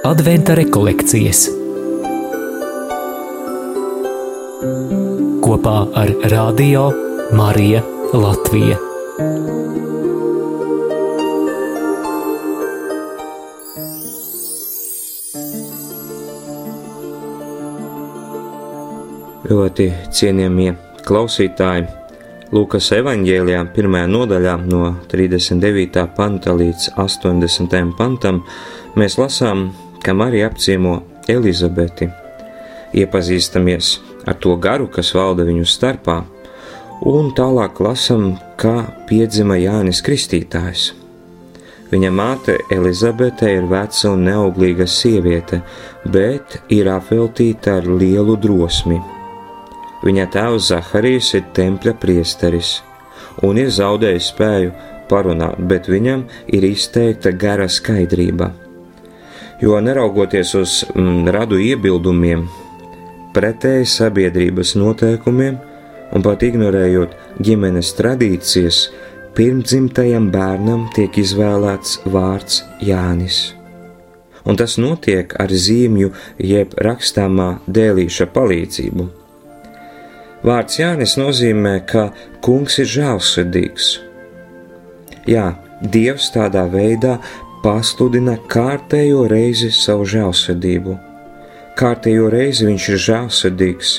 Adventa rekolekcijas kopā ar Radio Mariju Latviju. Ļoti cienījamie klausītāji, Lūkas evanģēlijā, pirmajā nodaļā, no 39. panta līdz 80. pantam, mēs lasām, ka Marija apciemo Elizabeti, iepazīstamies ar to garu, kas valda viņu starpā, un tālāk lasām, kā piedzima Jānis Kristītājs. Viņa māte Elizabete ir veca un neauglīga sieviete, bet ir apveltīta ar lielu drosmi Viņa tēvs Zaharijs ir tempļa priesteris un ir zaudējis spēju parunāt, bet viņam ir izteikta gara skaidrība. Jo neraugoties uz mm, radu iebildumiem, pretēji sabiedrības noteikumiem un pat ignorējot ģimenes tradīcijas, pirmdzimtajam bērnam tiek izvēlēts vārds Jānis. Un tas notiek ar zīmju jeb rakstāmā dēlīša palīdzību Vārds Jānis nozīmē, ka kungs ir žēlsirdīgs. Jā, Dievs tādā veidā pasludina kārtējo reizi savu žēlsirdību. Kārtējo reizi viņš ir žēlsirdīgs,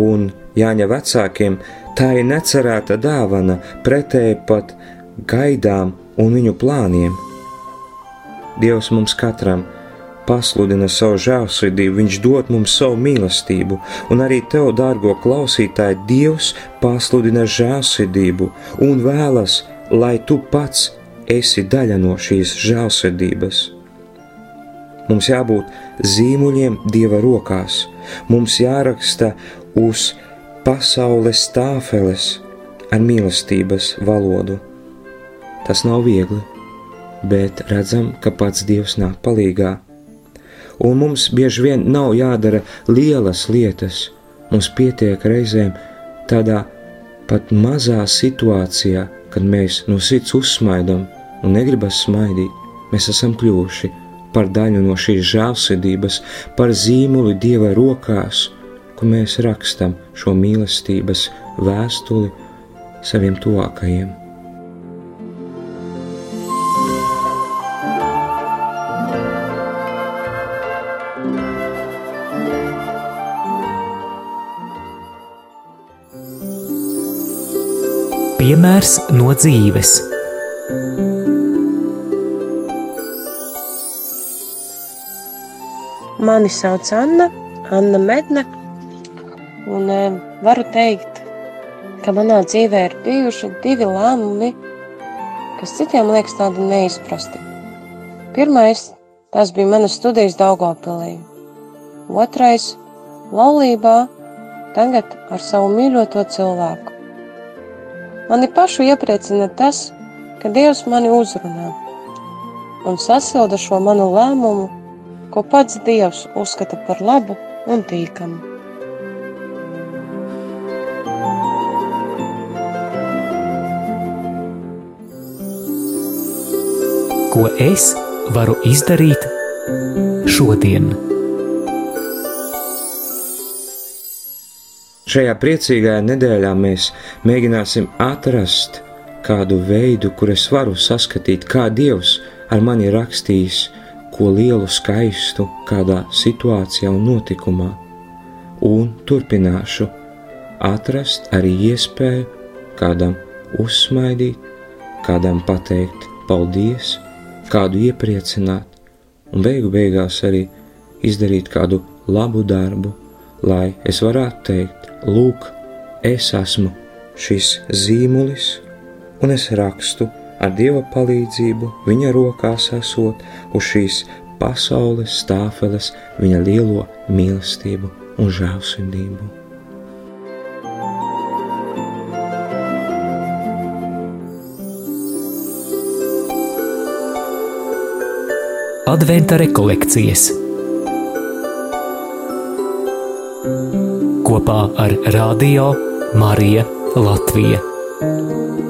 un Jāņa vecākiem tā ir necerēta dāvana pretēji pat gaidām un viņu plāniem. Dievs mums katram pasludina savu žēlsirdību, Viņš dod mums savu mīlestību, un arī tev, dārgo klausītāji, Dievs pasludina žēlsirdību un vēlas, lai tu pats esi daļa no šīs žēlsirdības. Mums jābūt zīmuļiem Dieva rokās, mums jāraksta uz pasaules tāfeles ar mīlestības valodu. Tas nav viegli, bet redzam, ka pats Dievs nāk palīdzīgā un mums bieži vien nav jādara lielas lietas. Mums pietiek reizēm tādā pat mazā situācijā, kad mēs no sirds uzsmaidām un negribam smaidīt, mēs esam kļuvuši par daļu no šīs žēlsirdības, par zīmoli Dieva rokās, kur mēs rakstam šo mīlestības vēstuli saviem tuvākajiem. Piemērs no dzīves. Mani sauc Anna, Anna Medne, un e, varu teikt, ka manā dzīvē ir bijuši divi lēmumi, kas citiem liekas tādi neizprasti. Pirmais, tas bija manas studijas Daugavpilī. Otrais, laulībā, tagad ar savu mīļoto cilvēku. Mani pašu iepriecina tas, ka Dievs mani uzrunā un sasilda šo manu lēmumu, ko pats Dievs uzskata par labu un tīkamu. Ko es varu izdarīt šodien? Šajā priecīgajā nedēļā mēs mēģināsim atrast kādu veidu, kur es varu saskatīt, kā Dievs ar mani rakstījis ko lielu skaistu kādā situācijā un notikumā, un turpināšu atrast arī iespēju kādam uzsmaidīt, kādam pateikt paldies, kādu iepriecināt, un beigu beigās arī izdarīt kādu labu darbu, lai es varētu teikt, Lūk, es esmu šis zīmulis, un es rakstu ar Dieva palīdzību, viņa rokās esot uz šīs pasaules stāfeles, viņa lielo mīlestību un žēlsirdību. Adventa rekolekcijas kopā ar Radio Mariju Latviju.